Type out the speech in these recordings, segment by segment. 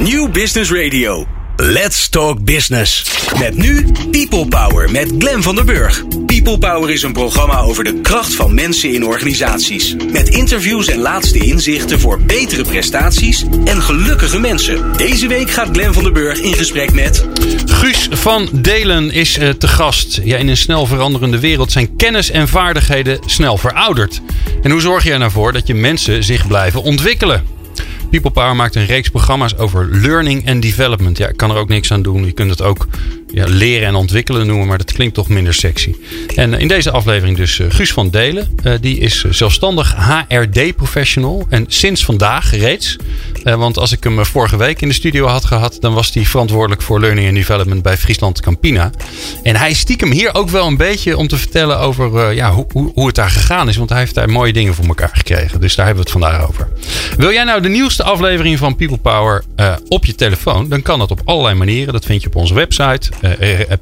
New Business Radio. Let's Talk Business. Met nu People Power met Glen van der Burg. People Power is een programma over de kracht van mensen in organisaties. Met interviews en laatste inzichten voor betere prestaties en gelukkige mensen. Deze week gaat Glen van der Burg in gesprek met. Guus van Delen is uh, te gast. Ja, in een snel veranderende wereld zijn kennis en vaardigheden snel verouderd. En hoe zorg je er nou voor dat je mensen zich blijven ontwikkelen? People Power maakt een reeks programma's over learning and development. Ja, ik kan er ook niks aan doen. Je kunt het ook ja, leren en ontwikkelen noemen, maar dat klinkt toch minder sexy. En in deze aflevering dus uh, Guus van Delen. Uh, die is zelfstandig HRD-professional. En sinds vandaag reeds. Want als ik hem vorige week in de studio had gehad, dan was hij verantwoordelijk voor Learning and Development bij Friesland Campina. En hij stiekem hier ook wel een beetje om te vertellen over ja, hoe, hoe, het daar gegaan is. Want hij heeft daar mooie dingen voor elkaar gekregen. Dus daar hebben we het vandaag over. Wil jij nou de nieuwste aflevering van People Power op je telefoon? Dan kan dat op allerlei manieren. Dat vind je op onze website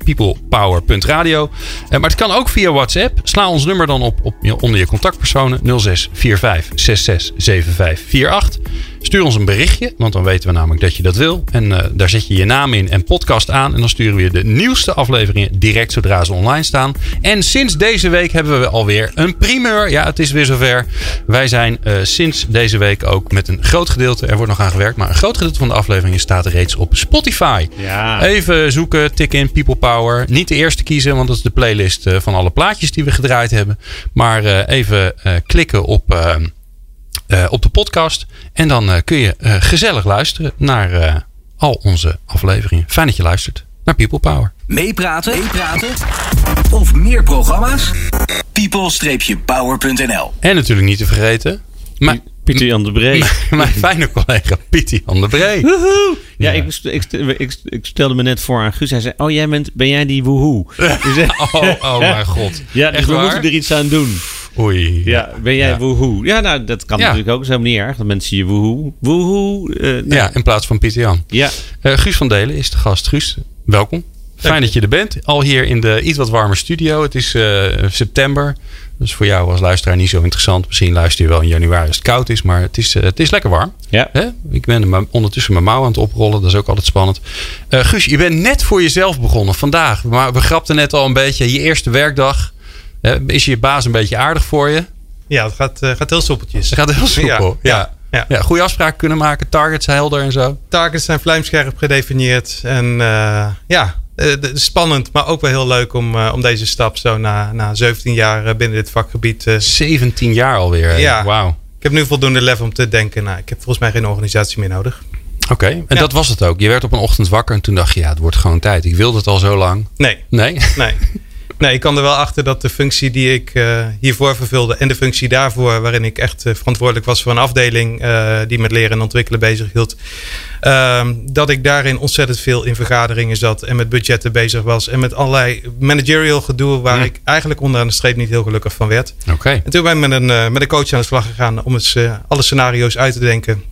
peoplepower.radio. Uh, maar het kan ook via WhatsApp. Sla ons nummer dan op, op onder je contactpersonen 0645 667548. Stuur ons een berichtje, want dan weten we namelijk dat je dat wil. En uh, daar zet je je naam in en podcast aan. En dan sturen we je de nieuwste afleveringen direct zodra ze online staan. En sinds deze week hebben we alweer een primeur. Ja, het is weer zover. Wij zijn uh, sinds deze week ook met een groot gedeelte, er wordt nog aan gewerkt, maar een groot gedeelte van de afleveringen staat reeds op Spotify. Ja. Even zoeken, tik in People Power. Niet de eerste kiezen, want dat is de playlist uh, van alle plaatjes die we gedraaid hebben. Maar even klikken op uh, op de podcast. En dan uh, kun je uh, gezellig luisteren naar al onze afleveringen. Fijn dat je luistert naar People Power. Meepraten, meepraten of meer programma's? people-power.nl En natuurlijk niet te vergeten... Maar, Pieter Jan de Bree. Mijn, fijne collega Pieter Jan de Bree. Woehoe! Ja, ja. Ik, ik, ik, ik, stelde me net voor aan Guus. Hij zei, oh jij bent, ben jij die woehoe? oh, oh mijn god. Ja, dus Echt we waar? moeten er iets aan doen. Oei. Ja, ben jij Ja. woehoe? Ja, nou, dat kan Ja. natuurlijk ook. Dat is helemaal niet erg. Dat mensen je woehoe. Woehoe. eh, nou, Ja, in plaats van Pieter Jan. ja. Eh, Guus van Delen is de gast. Guus, welkom. Fijn dat je er bent. Al hier in de iets wat warmer studio. Het is eh, september. Dus voor jou als luisteraar niet zo interessant. Misschien luister je wel in januari als het koud is. Maar het is, eh, het is lekker warm. Ja. Hè? Ik ben er maar ondertussen mijn mouw aan het oprollen. Dat is ook altijd spannend. Eh Guus, je bent net voor jezelf begonnen vandaag. Maar we grapten net al een beetje. Je eerste werkdag. Hè, is je baas een beetje aardig voor je? Ja, het gaat, gaat heel soepeltjes. Het gaat heel soepel. Ja. Ja, Ja. ja. goede afspraken kunnen maken. Targets helder en zo. Targets zijn vlijmscherp gedefinieerd. En eh, ja, spannend, maar ook wel heel leuk om, eh, om deze stap zo na, na 17 jaar eh, binnen dit vakgebied. eh, 17 jaar alweer. Ja. Wauw. ik heb nu voldoende lef om te denken, nou, ik heb volgens mij geen organisatie meer nodig. Oké, en Ja. dat was het ook. Je werd op een ochtend wakker en toen dacht je, ja, het wordt gewoon tijd. Ik wilde het al zo lang. Nee, Nee? nee. Nee, ik kwam er wel achter dat de functie die ik eh, hiervoor vervulde en de functie daarvoor, waarin ik echt eh, verantwoordelijk was voor een afdeling eh, die met leren en ontwikkelen bezig hield, ehm, dat ik daarin ontzettend veel in vergaderingen zat en met budgetten bezig was en met allerlei managerial gedoe waar ik eigenlijk onderaan de streep niet heel gelukkig van werd. Oké. En toen ben ik met een, met een coach aan de slag gegaan om eens alle scenario's uit te denken.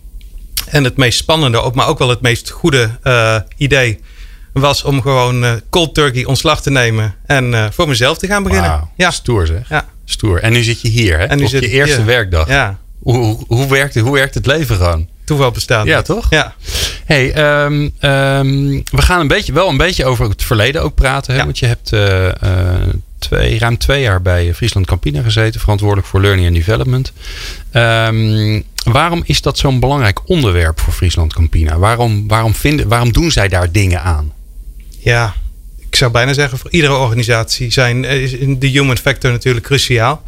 En het meest spannende, maar ook wel het meest goede idee was om gewoon eh, cold turkey ontslag te nemen en eh, voor mezelf te gaan beginnen. Ja. Stoer zeg. Ja. Stoer. En nu zit je hier, hè? En nu op zit je eerste hier. werkdag. ja, Hoe, hoe, hoe, werkt, het- hoe werkt het leven gewoon? toeval bestaat. Ja, toch? Ja, hey, ehm, ehm, we gaan een beetje, wel een beetje over het verleden ook praten. Hè? Ja. Want je hebt eh, twee, ruim twee jaar bij Friesland Campina gezeten. Verantwoordelijk voor Learning and Development. Ehm, waarom is dat zo'n belangrijk onderwerp voor Friesland Campina? Waarom, waarom, vinden, waarom doen zij daar dingen aan? Ja, ik zou bijna zeggen voor iedere organisatie zijn, eh, is de human factor natuurlijk cruciaal.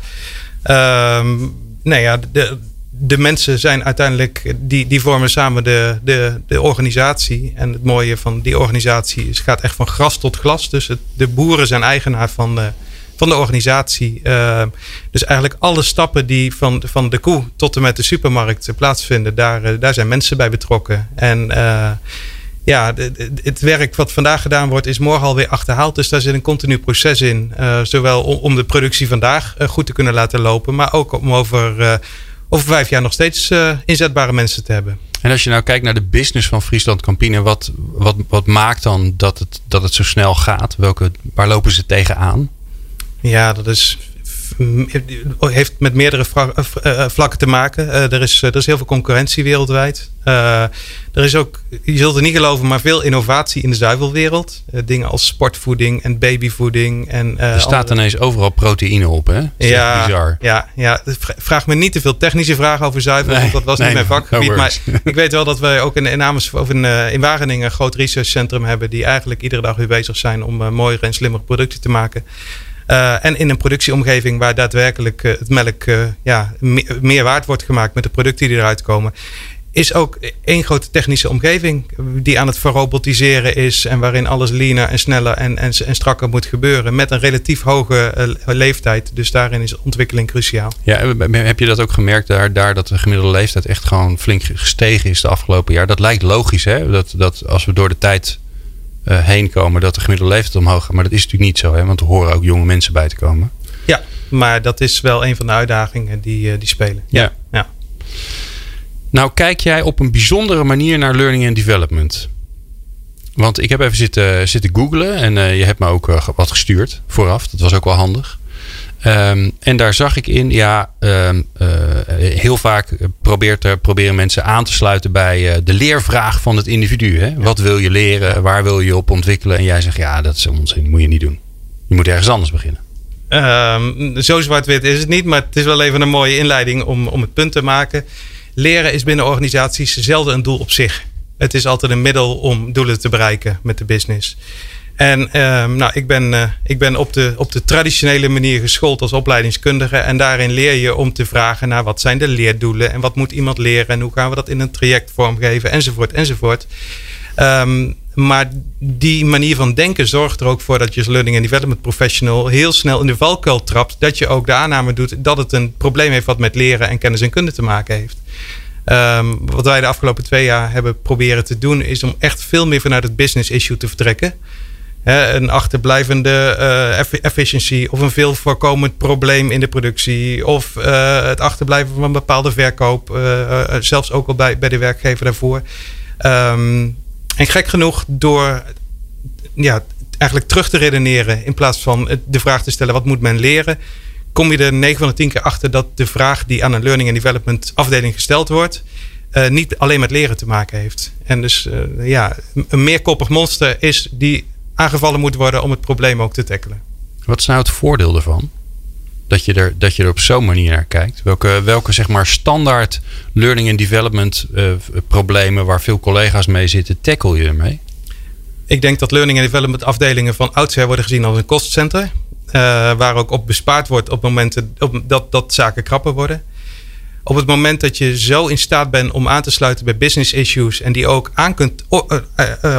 Nee, ja, de, de mensen zijn uiteindelijk, die, die vormen samen de, de, de organisatie. En het mooie van die organisatie is, gaat echt van gras tot glas. Dus de boeren zijn eigenaar van de, van de organisatie. Ehm, dus eigenlijk alle stappen die van, van de koe tot en met de supermarkt eh, plaatsvinden, daar, eh, daar zijn mensen bij betrokken. En ja, het werk wat vandaag gedaan wordt, is morgen alweer achterhaald. Dus daar zit een continu proces in. eh, zowel om, de productie vandaag eh, goed te kunnen laten lopen, maar ook om over, eh, over vijf jaar nog steeds inzetbare mensen te hebben. En als je nou kijkt naar de business van Friesland Campina, wat, wat, wat maakt dan dat het, dat het zo snel gaat? Welke, waar lopen ze tegenaan? Ja, dat is heeft met meerdere vlakken te maken. er, is, er is heel veel concurrentie wereldwijd. er is ook, je zult het niet geloven, maar veel innovatie in de zuivelwereld. dingen als sportvoeding en babyvoeding. En, er staat ineens overal proteïne op, hè? Ja, bizar. Ja, ja, vraag me niet te veel technische vragen over zuivel, want dat was niet mijn vakgebied. maar ik weet wel dat wij ook in, in, of in, in Wageningen een groot researchcentrum hebben... die eigenlijk iedere dag weer bezig zijn om mooiere en slimmere producten te maken. Uh, en in een productieomgeving waar daadwerkelijk uh, het melk uh, ja, meer waard wordt gemaakt met de producten die eruit komen. Is ook één grote technische omgeving die aan het verrobotiseren is. En waarin alles leaner en sneller en, en, strakker moet gebeuren. Met een relatief hoge leeftijd. Dus daarin is ontwikkeling cruciaal. Ja, heb je dat ook gemerkt daar, daar dat de gemiddelde leeftijd echt gewoon flink gestegen is de afgelopen jaar? Dat lijkt logisch hè? Dat, dat als we door de tijd heen komen, dat de gemiddelde leeftijd omhoog gaat. Maar dat is natuurlijk niet zo, hè? want er horen ook jonge mensen bij te komen. Ja, maar dat is wel een van de uitdagingen die, uh, die spelen. Ja. ja. Nou, kijk jij op een bijzondere manier naar learning and development? Want ik heb even zitten, zitten googlen en uh, je hebt me ook wat gestuurd vooraf. Dat was ook wel handig. Um, en daar zag ik in, ja, um, uh, heel vaak probeert, er, proberen mensen aan te sluiten bij uh, de leervraag van het individu. Hè? Wat wil je leren? Waar wil je op ontwikkelen? En jij zegt, ja, dat is onzin. Dat moet je niet doen. Je moet ergens anders beginnen. Um, zo zwart-wit is het niet, maar het is wel even een mooie inleiding om, om het punt te maken. Leren is binnen organisaties zelden een doel op zich. Het is altijd een middel om doelen te bereiken met de business. En um, nou, ik ben, uh, ik ben op, de, op de traditionele manier geschoold als opleidingskundige. En daarin leer je om te vragen naar wat zijn de leerdoelen en wat moet iemand leren en hoe gaan we dat in een traject vormgeven enzovoort enzovoort. Um, maar die manier van denken zorgt er ook voor dat je als learning and development professional heel snel in de valkuil trapt. Dat je ook de aanname doet dat het een probleem heeft wat met leren en kennis en kunde te maken heeft. Um, wat wij de afgelopen twee jaar hebben proberen te doen, is om echt veel meer vanuit het business issue te vertrekken een achterblijvende uh, efficiency of een veel voorkomend probleem in de productie of uh, het achterblijven van een bepaalde verkoop, uh, zelfs ook al bij, bij de werkgever daarvoor. Um, en gek genoeg, door ja, eigenlijk terug te redeneren in plaats van de vraag te stellen: wat moet men leren? Kom je er 9 van de 10 keer achter dat de vraag die aan een learning and development afdeling gesteld wordt, niet alleen met leren te maken heeft. En dus ja, een meerkoppig monster is die aangevallen moet worden om het probleem ook te tackelen. Wat is nou het voordeel ervan? Dat je er, dat je er op zo'n manier naar kijkt. Welke, welke zeg maar standaard learning and development uh, problemen waar veel collega's mee zitten, tackle je ermee? Ik denk dat learning and development afdelingen van oudsher worden gezien als een kostcenter. Uh, waar ook op bespaard wordt op momenten op, dat, dat zaken krapper worden op het moment dat je zo in staat bent om aan te sluiten bij business issues en die ook aan kunt,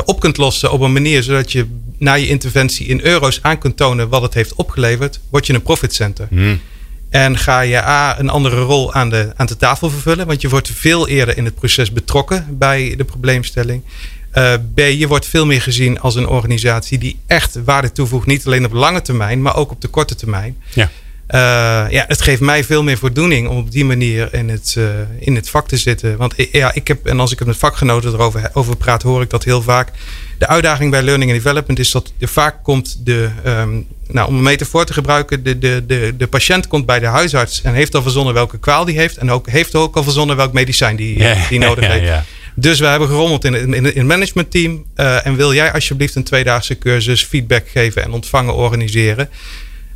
op kunt lossen op een manier zodat je na je interventie in euro's aan kunt tonen wat het heeft opgeleverd, word je een profit center. Hmm. En ga je A, een andere rol aan de, aan de tafel vervullen, want je wordt veel eerder in het proces betrokken bij de probleemstelling. Uh, B, je wordt veel meer gezien als een organisatie die echt waarde toevoegt, niet alleen op lange termijn, maar ook op de korte termijn. Ja. Uh, ja, het geeft mij veel meer voldoening om op die manier in het, uh, in het vak te zitten. Want ja, ik heb, en als ik het met vakgenoten erover over praat, hoor ik dat heel vaak. De uitdaging bij learning and development is dat er vaak komt de, um, nou, om een metafoor te gebruiken, de, de, de, de patiënt komt bij de huisarts en heeft al verzonnen welke kwaal die heeft. En ook, heeft ook al verzonnen welk medicijn die, yeah, die nodig yeah, heeft. Yeah. Dus we hebben gerommeld in, in, in het managementteam. Uh, en wil jij alsjeblieft een tweedaagse cursus feedback geven en ontvangen organiseren?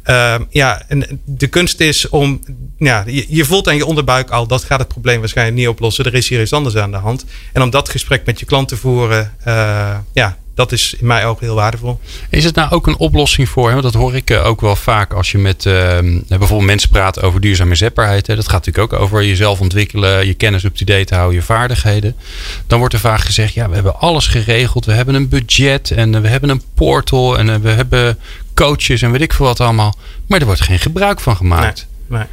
Uh, ja, en de kunst is om. Ja, je, je, voelt aan je onderbuik al, dat gaat het probleem waarschijnlijk niet oplossen. Er is hier iets anders aan de hand. En om dat gesprek met je klant te voeren, uh, ja, dat is in mijn ogen heel waardevol. Is het nou ook een oplossing voor, want dat hoor ik eh, ook wel vaak als je met uh, bijvoorbeeld mensen praat over duurzame zetbaarheid. Hè, dat gaat natuurlijk ook over jezelf ontwikkelen, je kennis up-to-date houden, je vaardigheden. Dan wordt er vaak gezegd, ja, we hebben alles geregeld. We hebben een budget en we hebben een portal en we hebben coaches en weet ik veel wat allemaal. Maar er wordt geen gebruik van gemaakt. Nee.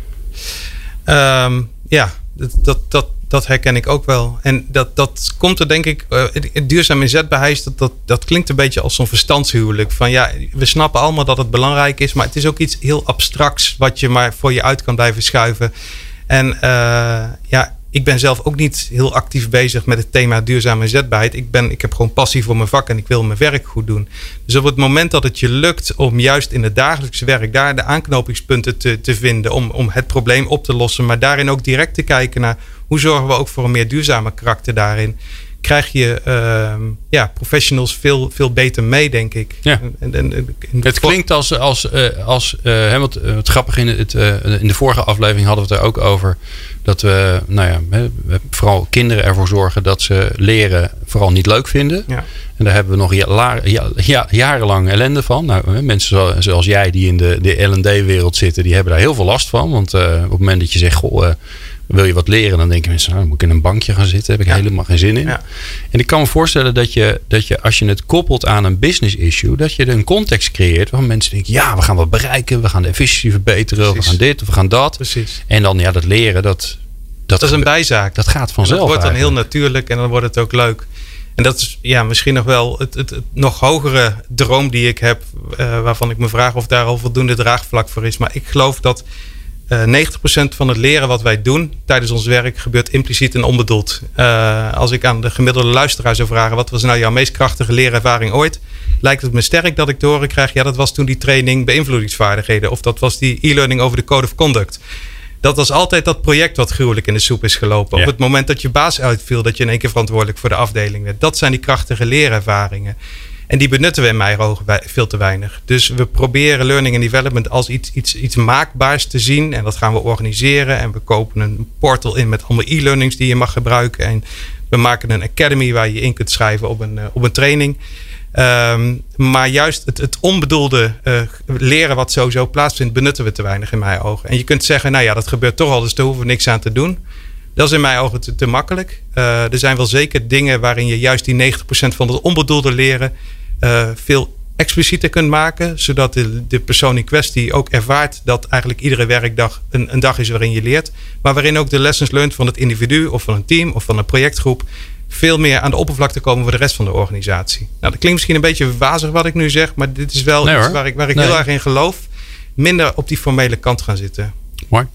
Um, ja, dat, dat, dat, herken ik ook wel. En dat, dat komt er denk ik, uh, duurzaam inzetbaarheid, dat, dat, dat klinkt een beetje als zo'n verstandshuwelijk. Van ja, we snappen allemaal dat het belangrijk is, maar het is ook iets heel abstracts wat je maar voor je uit kan blijven schuiven. En uh, ja, ik ben zelf ook niet heel actief bezig met het thema duurzame zetbaarheid. Ik, ben, ik heb gewoon passie voor mijn vak en ik wil mijn werk goed doen. Dus op het moment dat het je lukt om juist in het dagelijkse werk daar de aanknopingspunten te, te vinden om, om het probleem op te lossen, maar daarin ook direct te kijken naar hoe zorgen we ook voor een meer duurzame karakter daarin krijg je uh, ja, professionals veel, veel beter mee, denk ik. Ja. En, en, het klinkt als, als, uh, als uh, wat, wat grappig in, het, in de vorige aflevering hadden we het er ook over. Dat we, nou ja, vooral kinderen ervoor zorgen dat ze leren vooral niet leuk vinden. Ja. En daar hebben we nog ja, ja, jarenlang ellende van. Nou, mensen zoals jij die in de, de L&D-wereld zitten, die hebben daar heel veel last van. Want op het moment dat je zegt, goh wil je wat leren, dan denken mensen, nou, moet ik in een bankje gaan zitten. Heb ik helemaal geen zin in. Ja. En ik kan me voorstellen dat je, dat je, als je het koppelt aan een business issue, dat je een context creëert waar mensen denken, ja, we gaan wat bereiken, we gaan de efficiëntie verbeteren, we gaan dit, we gaan dat. Precies. En dan, ja, dat leren, dat, dat, dat is een bijzaak. Dat gaat vanzelf. Het wordt dan heel natuurlijk en dan wordt het ook leuk. En dat is ja, misschien nog wel het, het, nog hogere droom die ik heb, uh, waarvan ik me vraag of daar al voldoende draagvlak voor is. Maar ik geloof dat uh, eh, 90% van het leren wat wij doen tijdens ons werk gebeurt impliciet en onbedoeld. Uh, als ik aan de gemiddelde luisteraar zou vragen: wat was nou jouw meest krachtige leerervaring ooit? Lijkt het me sterk dat ik te horen krijg: ja, dat was toen die training beïnvloedingsvaardigheden. Of dat was die e-learning over de code of conduct. Dat was altijd dat project wat gruwelijk in de soep is gelopen. Op het moment dat je baas uitviel, dat je in één keer verantwoordelijk voor de afdeling werd. Dat zijn die krachtige leerervaringen. En die benutten we in mijn ogen veel te weinig. Dus we proberen learning and development als iets, iets, iets maakbaars te zien. En dat gaan we organiseren. En we kopen een portal in met allemaal e-learnings die je mag gebruiken. En we maken een academy waar je in kunt schrijven op een, eh, op een training. Um, maar juist het, het onbedoelde uh, leren wat sowieso plaatsvindt, benutten we te weinig in mijn ogen. En je kunt zeggen, nou ja, dat gebeurt toch al, dus daar hoeven we niks aan te doen. Dat is in mijn ogen te, te makkelijk. Uh, er zijn wel zeker dingen waarin je juist die 90% van het onbedoelde leren veel explicieter kunt maken. Zodat de, de, persoon in kwestie ook ervaart dat eigenlijk iedere werkdag een, een, dag is waarin je leert. Maar waarin ook de lessons learned van het individu of van een team of van een projectgroep veel meer aan de oppervlakte komen voor de rest van de organisatie. Nou, dat klinkt misschien een beetje wazig wat ik nu zeg, maar dit is wel iets waar ik, waar ik heel erg in geloof. Minder op die formele kant gaan zitten. Mooi.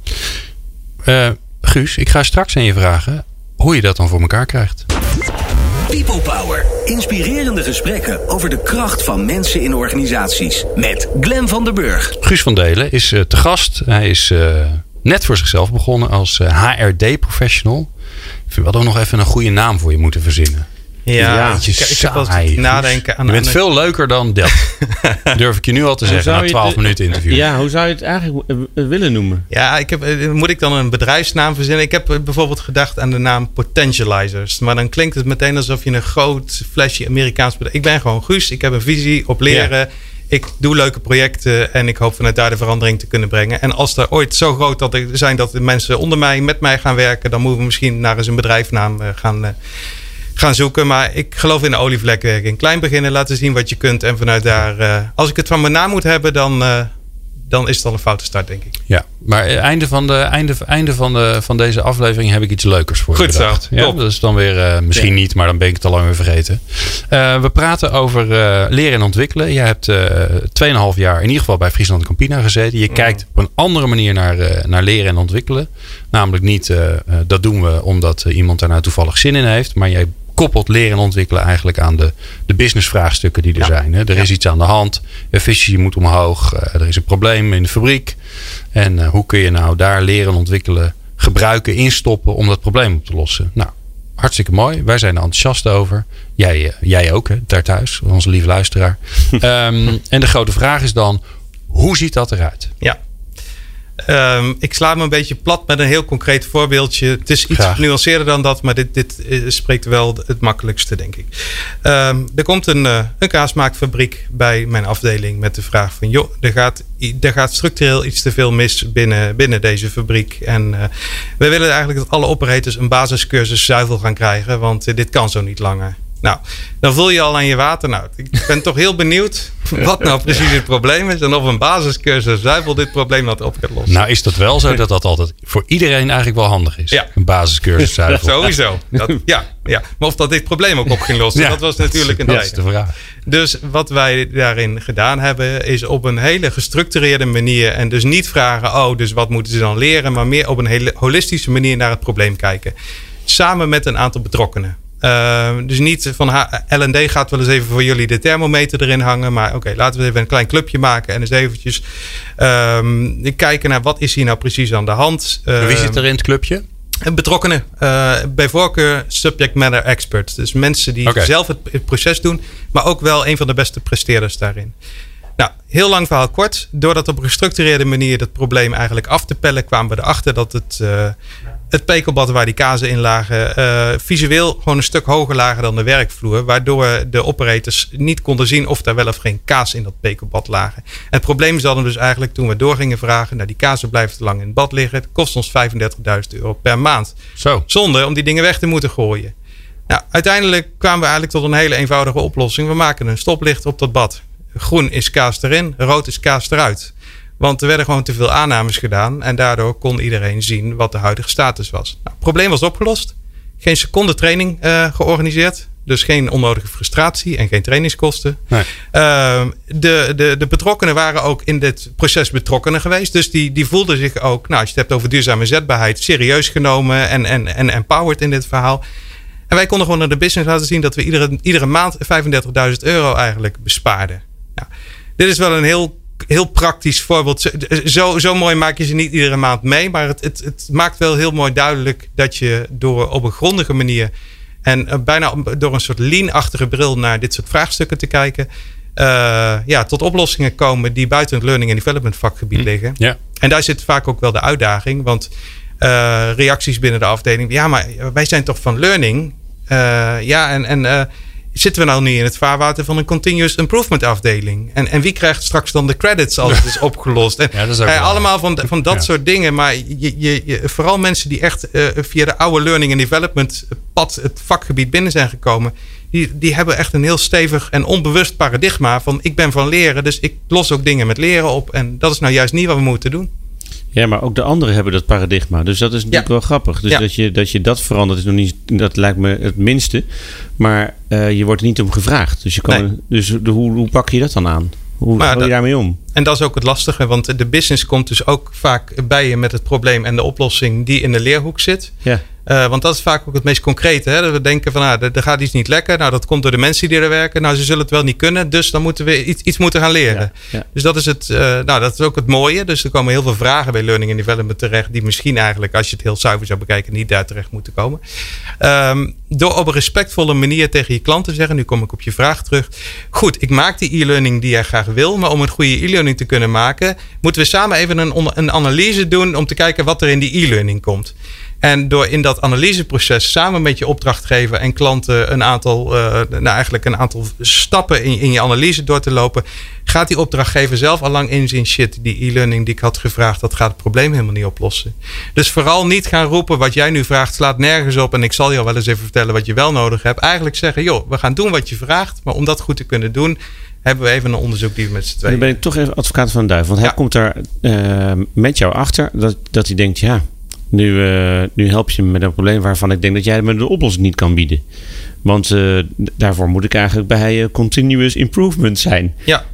Uh, Guus, ik ga straks aan je vragen hoe je dat dan voor elkaar krijgt. People Power. Inspirerende gesprekken over de kracht van mensen in organisaties. Met Glen van der Burg. Guus van Delen is uh, te gast. Hij is uh, net voor zichzelf begonnen als uh, eh, HRD-professional. Ik vind wel nog even een goede naam voor je moeten verzinnen. Ja, ja ik, ik heb wel nadenken aan. Je bent veel leuker dan dat. Durf ik je nu al te zeggen na 12 minuten interview. Ja, hoe zou je het eigenlijk willen noemen? Ja, ik heb, eh, moet ik dan een bedrijfsnaam verzinnen? Ik heb bijvoorbeeld gedacht aan de naam Potentializers. Maar dan klinkt het meteen alsof je een groot flesje Amerikaans bedrijf. Ik ben gewoon Guus. Ik heb een visie op leren. Ik doe leuke projecten en ik hoop vanuit daar de verandering te kunnen brengen. En als er ooit zo groot dat er zijn dat de mensen onder mij met mij gaan werken, dan moeten we misschien naar eens een bedrijfsnaam eh, gaan eh, gaan zoeken. Maar ik geloof in de olievlekwerking. Klein beginnen, laten zien wat je kunt. En vanuit daar, uh, als ik het van mijn naam moet hebben, dan, uh, dan is het al een foute start, denk ik. Ja, maar einde van, de, einde, einde van, de, van deze aflevering heb ik iets leukers voor Goed je zo, ja, Dat is dan weer, uh, misschien niet, maar dan ben ik het al lang weer vergeten. we praten over leren en ontwikkelen. Je hebt 2,5 jaar in ieder geval bij Friesland Campina gezeten. Je mm. kijkt op een andere manier naar, naar leren en ontwikkelen. Namelijk niet, dat doen we omdat iemand daar nou toevallig zin in heeft. Maar jij koppelt leren en ontwikkelen eigenlijk aan de, de businessvraagstukken die er zijn. Hè. Er is iets aan de hand, efficiëntie moet omhoog, uh, er is een probleem in de fabriek. En uh, hoe kun je nou daar leren en ontwikkelen, gebruiken, instoppen om dat probleem op te lossen? Nou, hartstikke mooi. Wij zijn er enthousiast over. Jij, uh, jij ook, hè, daar thuis, onze lieve luisteraar. um, en de grote vraag is dan, hoe ziet dat eruit? Ja. Um, ik sla me een beetje plat met een heel concreet voorbeeldje. Het is iets genuanceerder dan dat, maar dit, dit eh, spreekt wel het makkelijkste, denk ik. Um, er komt een, uh, een kaasmaakfabriek bij mijn afdeling met de vraag van... joh, er gaat, er gaat structureel iets te veel mis binnen, binnen deze fabriek. En uh, we willen eigenlijk dat alle operators een basiscursus zuivel gaan krijgen... want dit kan zo niet langer. Nou, dan voel je al aan je water. Nou, ik ben toch heel benieuwd wat nou precies het probleem is. En of een basiscursus zuivel dit probleem had opgelost. Nou is dat wel zo dat dat altijd voor iedereen eigenlijk wel handig is. Ja. Een basiscursus zuivel. Sowieso. Dat, ja, ja, maar of dat dit probleem ook op ging lossen, Ja, dat was natuurlijk een dat is de vraag. Dus wat wij daarin gedaan hebben, is op een hele gestructureerde manier. En dus niet vragen, oh, dus wat moeten ze dan leren? Maar meer op een hele holistische manier naar het probleem kijken. Samen met een aantal betrokkenen. Uh, dus niet van LD gaat wel eens even voor jullie de thermometer erin hangen. Maar oké, laten we even een klein clubje maken. En eens eventjes um, kijken naar wat is hier nou precies aan de hand. Uh, Wie zit er in het clubje? Betrokkenen, uh, bij voorkeur subject matter experts. Dus mensen die okay. zelf het, het, proces doen, maar ook wel een van de beste presteerders daarin. Nou, heel lang verhaal kort. Doordat op een gestructureerde manier dat probleem eigenlijk af te pellen, kwamen we erachter dat het, uh, het pekelbad waar die kazen in lagen, uh, visueel gewoon een stuk hoger lagen dan de werkvloer. Waardoor de operators niet konden zien of daar wel of geen kaas in dat pekelbad lagen. En het probleem zat hem dus eigenlijk toen we door gingen vragen, nou die kazen blijven te lang in het bad liggen. Het kost ons 35.000 euro per maand. Zo. Zonder om die dingen weg te moeten gooien. Nou, uiteindelijk kwamen we eigenlijk tot een hele eenvoudige oplossing. We maken een stoplicht op dat bad. Groen is kaas erin, rood is kaas eruit. Want er werden gewoon te veel aannames gedaan. En daardoor kon iedereen zien wat de huidige status was. Nou, het probleem was opgelost. Geen seconde training uh, georganiseerd. Dus geen onnodige frustratie en geen trainingskosten. Nee. Uh, de, de, de betrokkenen waren ook in dit proces betrokkenen geweest. Dus die, die voelden zich ook, nou, als je het hebt over duurzame zetbaarheid, serieus genomen en, en, en empowered in dit verhaal. En wij konden gewoon naar de business laten zien dat we iedere, iedere maand 35.000 euro eigenlijk bespaarden. Dit is wel een heel, heel praktisch voorbeeld. Zo, zo mooi maak je ze niet iedere maand mee. Maar het, het, het maakt wel heel mooi duidelijk dat je door op een grondige manier. en bijna door een soort lean-achtige bril naar dit soort vraagstukken te kijken. Uh, ja, tot oplossingen komen die buiten het learning en development vakgebied liggen. Ja. En daar zit vaak ook wel de uitdaging. Want uh, reacties binnen de afdeling. Ja, maar wij zijn toch van learning. Uh, ja, en. en zitten we nou niet in het vaarwater van een continuous improvement afdeling? En, en wie krijgt straks dan de credits als het is opgelost? En, ja, is eh, allemaal van, van dat ja. soort dingen. Maar je, je, je, vooral mensen die echt uh, via de oude learning and development pad het vakgebied binnen zijn gekomen. Die, die hebben echt een heel stevig en onbewust paradigma van ik ben van leren, dus ik los ook dingen met leren op. En dat is nou juist niet wat we moeten doen. Ja, maar ook de anderen hebben dat paradigma. Dus dat is natuurlijk ja. wel grappig. Dus Ja. dat, je, dat je dat verandert is nog niet, dat lijkt me het minste. Maar uh, je wordt er niet om gevraagd. Dus, je kan, Nee. dus de, hoe, hoe pak je dat dan aan? Hoe Maar ga je dat- daarmee om? En dat is ook het lastige, want de business komt dus ook vaak bij je met het probleem en de oplossing die in de leerhoek zit. Ja. Uh, want dat is vaak ook het meest concrete. Hè? Dat we denken van, ah, er, gaat iets niet lekker. Nou, dat komt door de mensen die er werken. Nou, ze zullen het wel niet kunnen. Dus dan moeten we iets, iets moeten gaan leren. Ja, ja. Dus dat is, het, uh, nou, dat is ook het mooie. Dus er komen heel veel vragen bij Learning and Development terecht. Die misschien eigenlijk, als je het heel zuiver zou bekijken, niet daar terecht moeten komen. Um, door op een respectvolle manier tegen je klant te zeggen. Nu kom ik op je vraag terug. Goed, ik maak die e-learning die jij graag wil. Maar om een goede e-learning te kunnen maken, moeten we samen even een, een analyse doen. Om te kijken wat er in die e-learning komt. En door in dat analyseproces samen met je opdrachtgever en klanten een aantal, uh, nou eigenlijk een aantal stappen in, in je analyse door te lopen, gaat die opdrachtgever zelf al lang inzien: shit, die e-learning die ik had gevraagd, dat gaat het probleem helemaal niet oplossen. Dus vooral niet gaan roepen: wat jij nu vraagt slaat nergens op en ik zal je al wel eens even vertellen wat je wel nodig hebt. Eigenlijk zeggen: joh, we gaan doen wat je vraagt, maar om dat goed te kunnen doen, hebben we even een onderzoek die we met z'n Dan tweeën. ben ik toch even advocaat van de duivel. Want hij komt daar uh, met jou achter dat, dat hij denkt, ja, nu, uh, nu help je me met een probleem waarvan ik denk dat jij me de oplossing niet kan bieden. Want uh, daarvoor moet ik eigenlijk bij uh, continuous improvement zijn. Ja.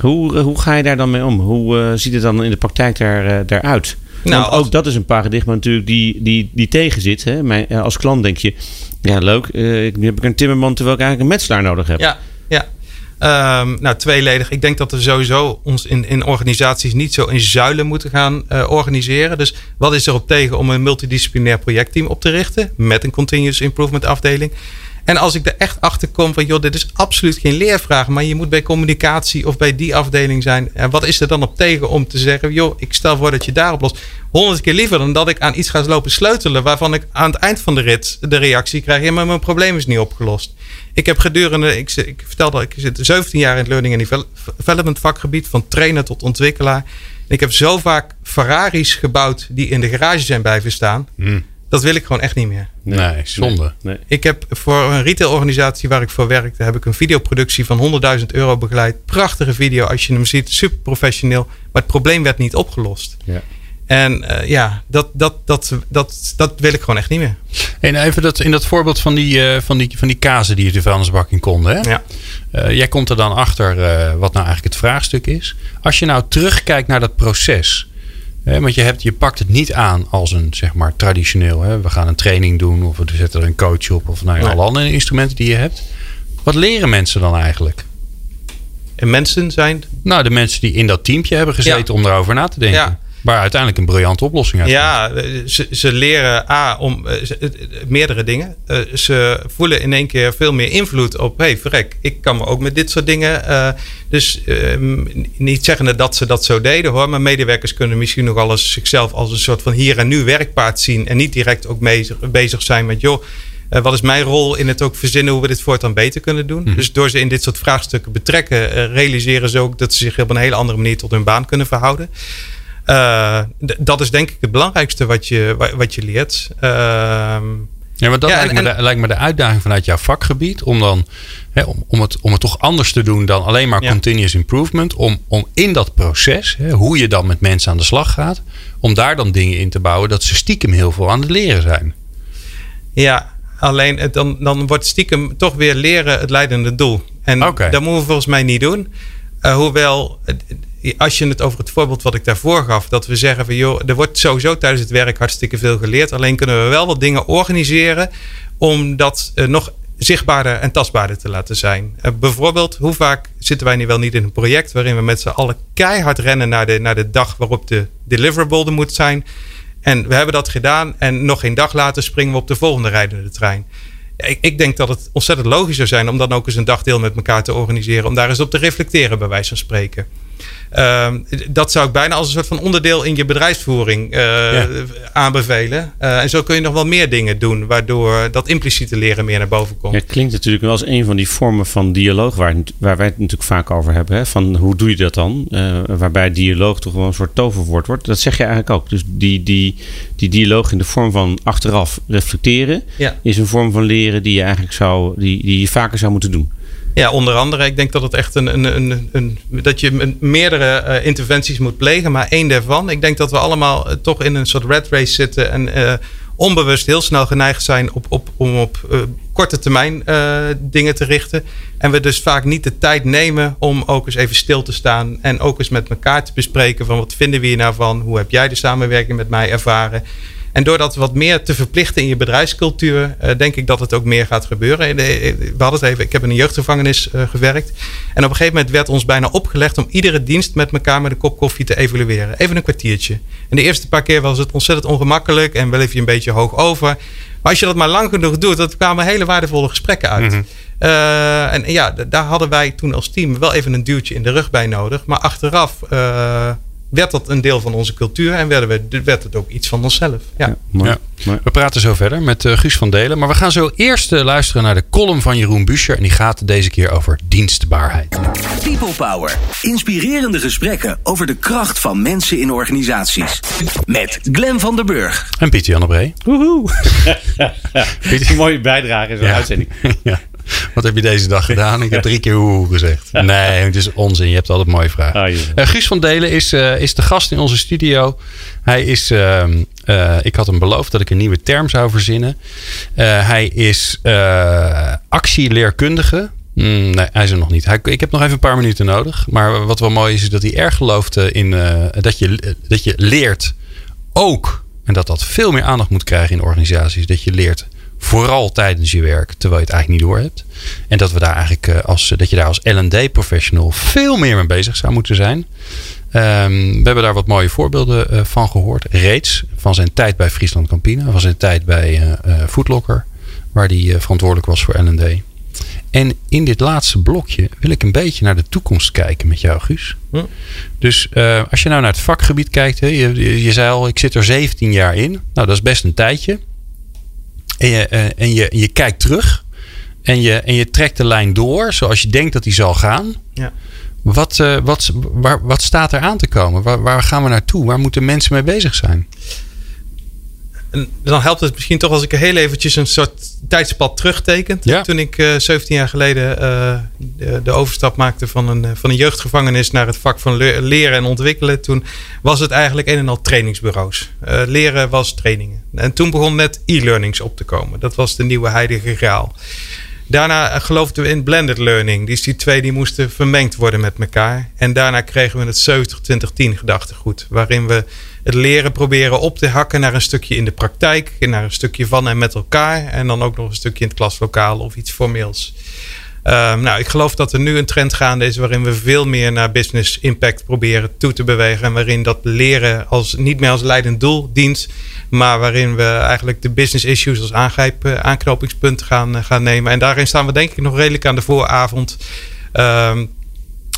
Hoe, hoe ga je daar dan mee om? Hoe ziet het dan in de praktijk daar, daaruit? Nou, Want als- ook dat is een paradigma natuurlijk die, die, die tegen zit. Hè? Mijn, als klant denk je, ja leuk, nu heb ik een timmerman terwijl ik eigenlijk een metselaar nodig heb. Ja, ja. Um, nou, tweeledig. Ik denk dat we sowieso ons in, in organisaties niet zo in zuilen moeten gaan uh, organiseren. Dus wat is erop tegen om een multidisciplinair projectteam op te richten met een continuous improvement afdeling? En als ik er echt achter kom van, joh, dit is absoluut geen leervraag, maar je moet bij communicatie of bij die afdeling zijn. En wat is er dan op tegen om te zeggen, joh, ik stel voor dat je daarop lost. Honderd keer liever dan dat ik aan iets ga lopen sleutelen waarvan ik aan het eind van de rit de reactie krijg, ja, maar mijn probleem is niet opgelost. Ik heb gedurende, ik, ik vertelde, ik zit 17 jaar in het learning and development vakgebied, van trainer tot ontwikkelaar. En ik heb zo vaak Ferraris gebouwd die in de garage zijn blijven staan. Hmm. Dat wil ik gewoon echt niet meer. Nee, zonde. Nee. Ik heb voor een retailorganisatie waar ik voor werkte, heb ik een videoproductie van 100.000 euro begeleid. Prachtige video als je hem ziet, super professioneel. Maar het probleem werd niet opgelost. Ja. En eh, ja, dat, dat, dat, dat, dat wil ik gewoon echt niet meer. En even dat, in dat voorbeeld van die, eh, van die, van die kazen die je de vuilnisbak in konden. Hè? Ja. Eh, jij komt er dan achter eh, wat nou eigenlijk het vraagstuk is. Als je nou terugkijkt naar dat proces. Want je, hebt, je pakt het niet aan als een zeg maar traditioneel. Hè, we gaan een training doen of we zetten er een coach op. Of nou, ja, alle andere instrumenten die je hebt. Wat leren mensen dan eigenlijk? En mensen zijn Nou, de mensen die in dat teampje hebben gezeten Ja. om erover na te denken. Ja. Waar uiteindelijk een briljante oplossing uit komt. Ja, eh, ze, ze leren A om eh, ze- meerdere dingen. Eh, ze voelen in één keer veel meer invloed op. hey, verrek, ik kan me ook met dit soort dingen. dus ehm, niet zeggen dat ze dat zo deden hoor. Maar medewerkers kunnen misschien nog alles zichzelf als een soort van hier en nu werkpaard zien. En niet direct ook bezig, bezig zijn met joh. wat is mijn rol in het ook verzinnen hoe we dit voortaan beter kunnen doen? Dus door ze in dit soort vraagstukken betrekken, realiseren ze ook dat ze zich op een hele andere manier tot hun baan kunnen verhouden. Eh, dat is denk ik het belangrijkste wat je, wa- wat je leert. Ehm, Ja, maar dat Ja, lijkt, en- me de, lijkt me de uitdaging vanuit jouw vakgebied. Om dan hè, om, om, het, om het toch anders te doen dan alleen maar Ja. continuous improvement. Om, om in dat proces, hè, hoe je dan met mensen aan de slag gaat. Om daar dan dingen in te bouwen dat ze stiekem heel veel aan het leren zijn. ja, alleen het, dan, dan wordt stiekem toch weer leren het leidende doel. En dat moeten we volgens mij niet doen. Eh, hoewel, als je het over het voorbeeld wat ik daarvoor gaf, dat we zeggen van joh, er wordt sowieso tijdens het werk hartstikke veel geleerd. Alleen kunnen we wel wat dingen organiseren om dat eh, nog zichtbaarder en tastbaarder te laten zijn. Eh, bijvoorbeeld, hoe vaak zitten wij nu wel niet in een project waarin we met z'n allen keihard rennen naar de, naar de dag waarop de deliverable er moet zijn. En we hebben dat gedaan en nog geen dag later springen we op de volgende rijdende trein. Ik, ik denk dat het ontzettend logisch zou zijn om dan ook eens een dagdeel met elkaar te organiseren. Om daar eens op te reflecteren, bij wijze van spreken. Ehm, dat zou ik bijna als een soort van onderdeel in je bedrijfsvoering eh, Ja. aanbevelen. Eh, en zo kun je nog wel meer dingen doen, waardoor dat impliciete leren meer naar boven komt. Ja, het klinkt natuurlijk wel als een van die vormen van dialoog waar, waar wij het natuurlijk vaak over hebben. Hè? Van hoe doe je dat dan? Eh, waarbij dialoog toch wel een soort toverwoord wordt. Dat zeg je eigenlijk ook. Dus die, die, die dialoog in de vorm van achteraf reflecteren Ja. is een vorm van leren die je eigenlijk zou, die, die je vaker zou moeten doen. Ja, onder andere. Ik denk dat het echt een, een, een, een dat je meerdere eh, interventies moet plegen, maar één daarvan. Ik denk dat we allemaal eh, toch in een soort red race zitten en eh, onbewust heel snel geneigd zijn op, op, om op korte termijn dingen te richten. En we dus vaak niet de tijd nemen om ook eens even stil te staan en ook eens met elkaar te bespreken van wat vinden we hier nou van? Hoe heb jij de samenwerking met mij ervaren? En door dat wat meer te verplichten in je bedrijfscultuur, eh, denk ik dat het ook meer gaat gebeuren. Eh, We hadden het even, ik heb in een jeugdgevangenis eh, gewerkt. En op een gegeven moment werd ons bijna opgelegd om iedere dienst met elkaar met een kop koffie te evalueren. Even een kwartiertje. En de eerste paar keer was het ontzettend ongemakkelijk en bleef je een beetje hoog over. Maar als je dat maar lang genoeg doet, dan kwamen hele waardevolle gesprekken uit. Mhm. En ja, daar hadden wij toen als team wel even een duwtje in de rug bij nodig. Maar achteraf werd dat een deel van onze cultuur en werden we, werd het ook iets van onszelf. Ja. mooi. Ja. mooi. We praten zo verder met eh, Guus van Delen. Maar we gaan zo eerst eh, luisteren naar de column van Jeroen Buescher. En die gaat deze keer over dienstbaarheid. People Power. Inspirerende gesprekken over de kracht van mensen in organisaties. Met Glen van der Burg. En Pieter Jan Bree. Woehoe. Een mooie bijdrage in zo'n uitzending. ja. Wat heb je deze dag gedaan? Ik heb drie keer hoe gezegd. Nee, het is onzin. Je hebt altijd mooie vragen. Ah. Eh, Guus van Delen is, eh, is de gast in onze studio. Hij is, ehm, eh, ik had hem beloofd dat ik een nieuwe term zou verzinnen. Hij is actieleerkundige. Mm, nee, hij is er nog niet. Hij, ik heb nog even een paar minuten nodig. Maar wat wel mooi is, is dat hij erg gelooft in dat, je, dat je leert ook. En dat dat veel meer aandacht moet krijgen in organisaties. Dat je leert vooral tijdens je werk, terwijl je het eigenlijk niet door hebt. En dat we daar eigenlijk eh, als dat je daar als L&D professional veel meer mee bezig zou moeten zijn. Ehm, we hebben daar wat mooie voorbeelden eh, van gehoord. Reeds van zijn tijd bij Friesland Campina, van zijn tijd bij eh eh, Foodlocker, waar hij verantwoordelijk was voor L&D. En in dit laatste blokje wil ik een beetje naar de toekomst kijken met jou, Guus. Hm. Dus als je nou naar het vakgebied kijkt, hè, je, je, je zei al, ik zit er 17 jaar in. Nou, dat is best een tijdje. En je, eh, en je, je kijkt terug en je, en je trekt de lijn door zoals je denkt dat die zal gaan. Ja. Wat, eh, wat, waar, wat staat er aan te komen? Waar, waar gaan we naartoe? Waar moeten mensen mee bezig zijn? En dan helpt het misschien toch als ik heel eventjes een soort tijdspad terugtekent. Ja. Toen ik uh, 17 jaar geleden uh, de, de, overstap maakte van een, van een jeugdgevangenis naar het vak van le leren en ontwikkelen. Toen was het eigenlijk een en al trainingsbureaus. Uh, leren was trainingen. En toen begon net e-learnings op te komen. Dat was de nieuwe heilige graal. Daarna geloofden we in blended learning. Dus die twee die moesten vermengd worden met elkaar. En daarna kregen we het 70-20-10 gedachtegoed. Waarin we het leren proberen op te hakken naar een stukje in de praktijk. Naar een stukje van en met elkaar. En dan ook nog een stukje in het klaslokaal of iets formeels. Um, nou, ik geloof dat er nu een trend gaande is waarin we veel meer naar business impact proberen toe te bewegen. En waarin dat leren als, niet meer als leidend doel dient, maar waarin we eigenlijk de business issues als aangrijp, aanknopingspunt gaan, gaan nemen. En daarin staan we denk ik nog redelijk aan de vooravond. Um,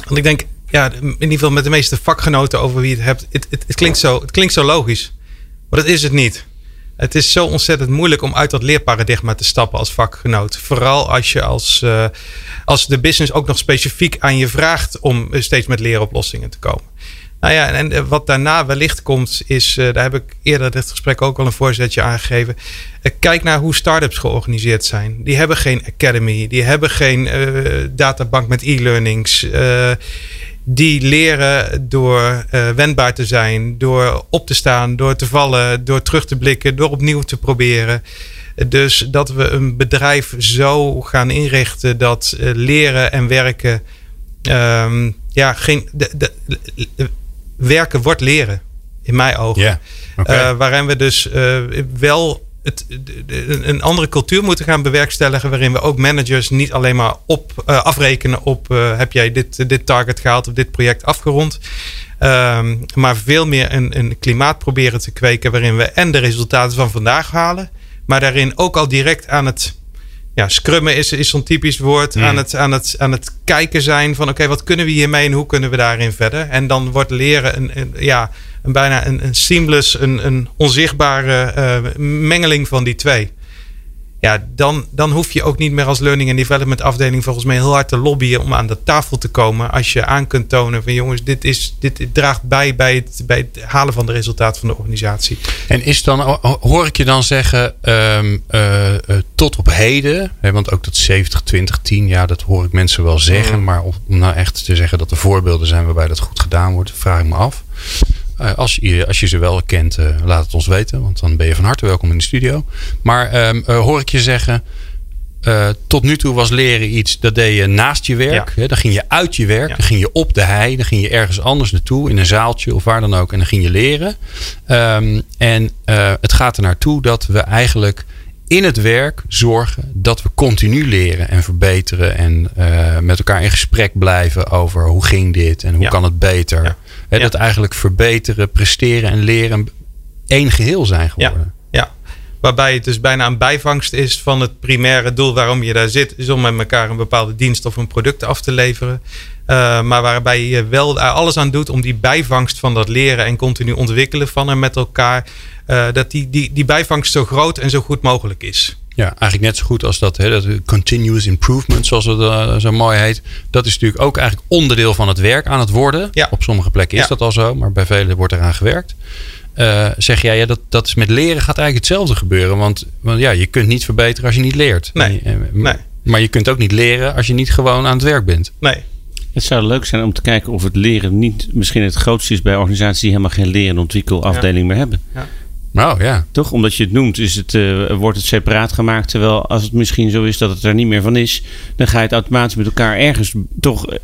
want ik denk, ja, in ieder geval met de meeste vakgenoten over wie je het hebt, het, het, klinkt, zo, het klinkt zo logisch. Maar dat is het niet. Het is zo ontzettend moeilijk om uit dat leerparadigma te stappen als vakgenoot. Vooral als je als, uh, als de business ook nog specifiek aan je vraagt om steeds met leeroplossingen te komen. Nou ja, en wat daarna wellicht komt, is, uh, daar heb ik eerder dit gesprek ook al een voorzetje aangegeven. Uh, kijk naar hoe start-ups georganiseerd zijn. Die hebben geen academy, die hebben geen databank met e-learnings die leren door uh, wendbaar te zijn, door op te staan, door te vallen, door terug te blikken, door opnieuw te proberen. Dus dat we een bedrijf zo gaan inrichten dat uh, leren en werken, um, ja, geen, de, de, de, werken wordt leren, in mijn ogen. Yeah, okay. uh, waarin we dus wel een andere cultuur moeten gaan bewerkstelligen. Waarin we ook managers niet alleen maar op, uh, afrekenen op uh, heb jij dit, dit target gehaald of dit project afgerond. Um, maar veel meer een, een klimaat proberen te kweken waarin we en de resultaten van vandaag halen. Maar daarin ook al direct aan het ja, scrummen is, is zo'n typisch woord. Mm. Aan, het, aan, het, aan het kijken zijn van oké, okay, wat kunnen we hiermee en hoe kunnen we daarin verder? En dan wordt leren een, een ja, een bijna een, een seamless, een, een onzichtbare uh, mengeling van die twee. Ja, dan, dan hoef je ook niet meer als learning and development afdeling volgens mij heel hard te lobbyen om aan de tafel te komen. Als je aan kunt tonen van jongens, dit, is, dit draagt bij bij het, bij het halen van de resultaten van de organisatie. En is dan, hoor ik je dan zeggen, um, uh, uh, tot op heden, hè, want ook dat 70, 20, 10, ja, dat hoor ik mensen wel zeggen. Mm. Maar om nou echt te zeggen dat er voorbeelden zijn waarbij dat goed gedaan wordt, vraag ik me af. Uh, als, je, als je ze wel kent, uh, laat het ons weten. Want dan ben je van harte welkom in de studio. Maar um, uh, hoor ik je zeggen. tot nu toe was leren iets, dat deed je naast je werk. Ja. Hè, dan ging je uit je werk. Ja. Dan ging je op de hei. Dan ging je ergens anders naartoe. In een zaaltje of waar dan ook. En dan ging je leren. Um, en het gaat er naartoe dat we eigenlijk in het werk zorgen dat we continu leren en verbeteren. En uh, met elkaar in gesprek blijven over hoe ging dit en hoe ja. kan het beter. Ja. Dat eigenlijk verbeteren, presteren en leren één geheel zijn geworden. Ja. Waarbij het dus bijna een bijvangst is van het primaire doel waarom je daar zit. Is om met elkaar een bepaalde dienst of een product af te leveren. Uh, maar waarbij je wel alles aan doet om die bijvangst van dat leren en continu ontwikkelen van en met elkaar. Uh, dat die, die, die bijvangst zo groot en zo goed mogelijk is. Ja, eigenlijk net zo goed als dat, hè, dat continuous improvement, zoals het uh, zo mooi heet. Dat is natuurlijk ook eigenlijk onderdeel van het werk aan het worden. Ja. Op sommige plekken is ja. dat al zo, maar bij velen wordt eraan gewerkt. Uh, zeg jij, ja, dat, dat is met leren gaat eigenlijk hetzelfde gebeuren. Want, want ja, je kunt niet verbeteren als je niet leert. Nee. En, nee. Maar je kunt ook niet leren als je niet gewoon aan het werk bent. Nee. Het zou leuk zijn om te kijken of het leren niet misschien het grootste is bij organisaties die helemaal geen leren- en ontwikkelafdeling ja. meer hebben. Ja. Nou ja. Toch? Omdat je het noemt, is het, uh, wordt het separaat gemaakt. Terwijl als het misschien zo is dat het er niet meer van is, dan ga je het automatisch met elkaar ergens toch uh,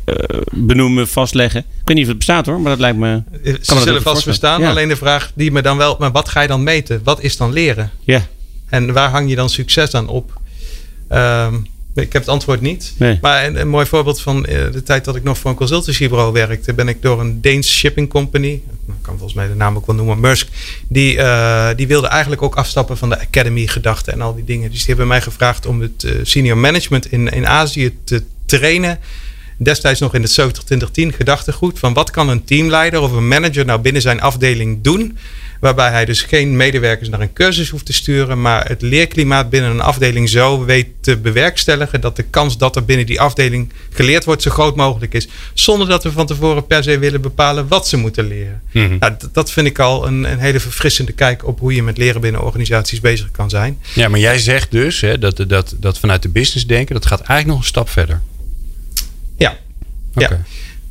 benoemen, vastleggen. Ik weet niet of het bestaat hoor, maar dat lijkt me. Ze zullen vast bestaan. Ja. Alleen de vraag die me dan wel, maar wat ga je dan meten? Wat is dan leren? Ja. En waar hang je dan succes aan op? Um, ik heb het antwoord niet. Nee. Maar een, een, mooi voorbeeld van de tijd dat ik nog voor een consultancybureau werkte, ben ik door een Deens shipping company, ik kan volgens mij de naam ook wel noemen, Maersk, die, uh, die wilde eigenlijk ook afstappen van de academy gedachte en al die dingen. Dus die hebben mij gevraagd om het uh, senior management in, in Azië te trainen destijds nog in het 70-20-10 gedachtegoed van wat kan een teamleider of een manager nou binnen zijn afdeling doen Waarbij hij dus geen medewerkers naar een cursus hoeft te sturen, maar het leerklimaat binnen een afdeling zo weet te bewerkstelligen dat de kans dat er binnen die afdeling geleerd wordt zo groot mogelijk is. Zonder dat we van tevoren per se willen bepalen wat ze moeten leren. Mhm. nou, dat vind ik al een, een, hele verfrissende kijk op hoe je met leren binnen organisaties bezig kan zijn. Ja, maar jij zegt dus hè, dat, dat, dat vanuit de business denken, dat gaat eigenlijk nog een stap verder. Ja. ja.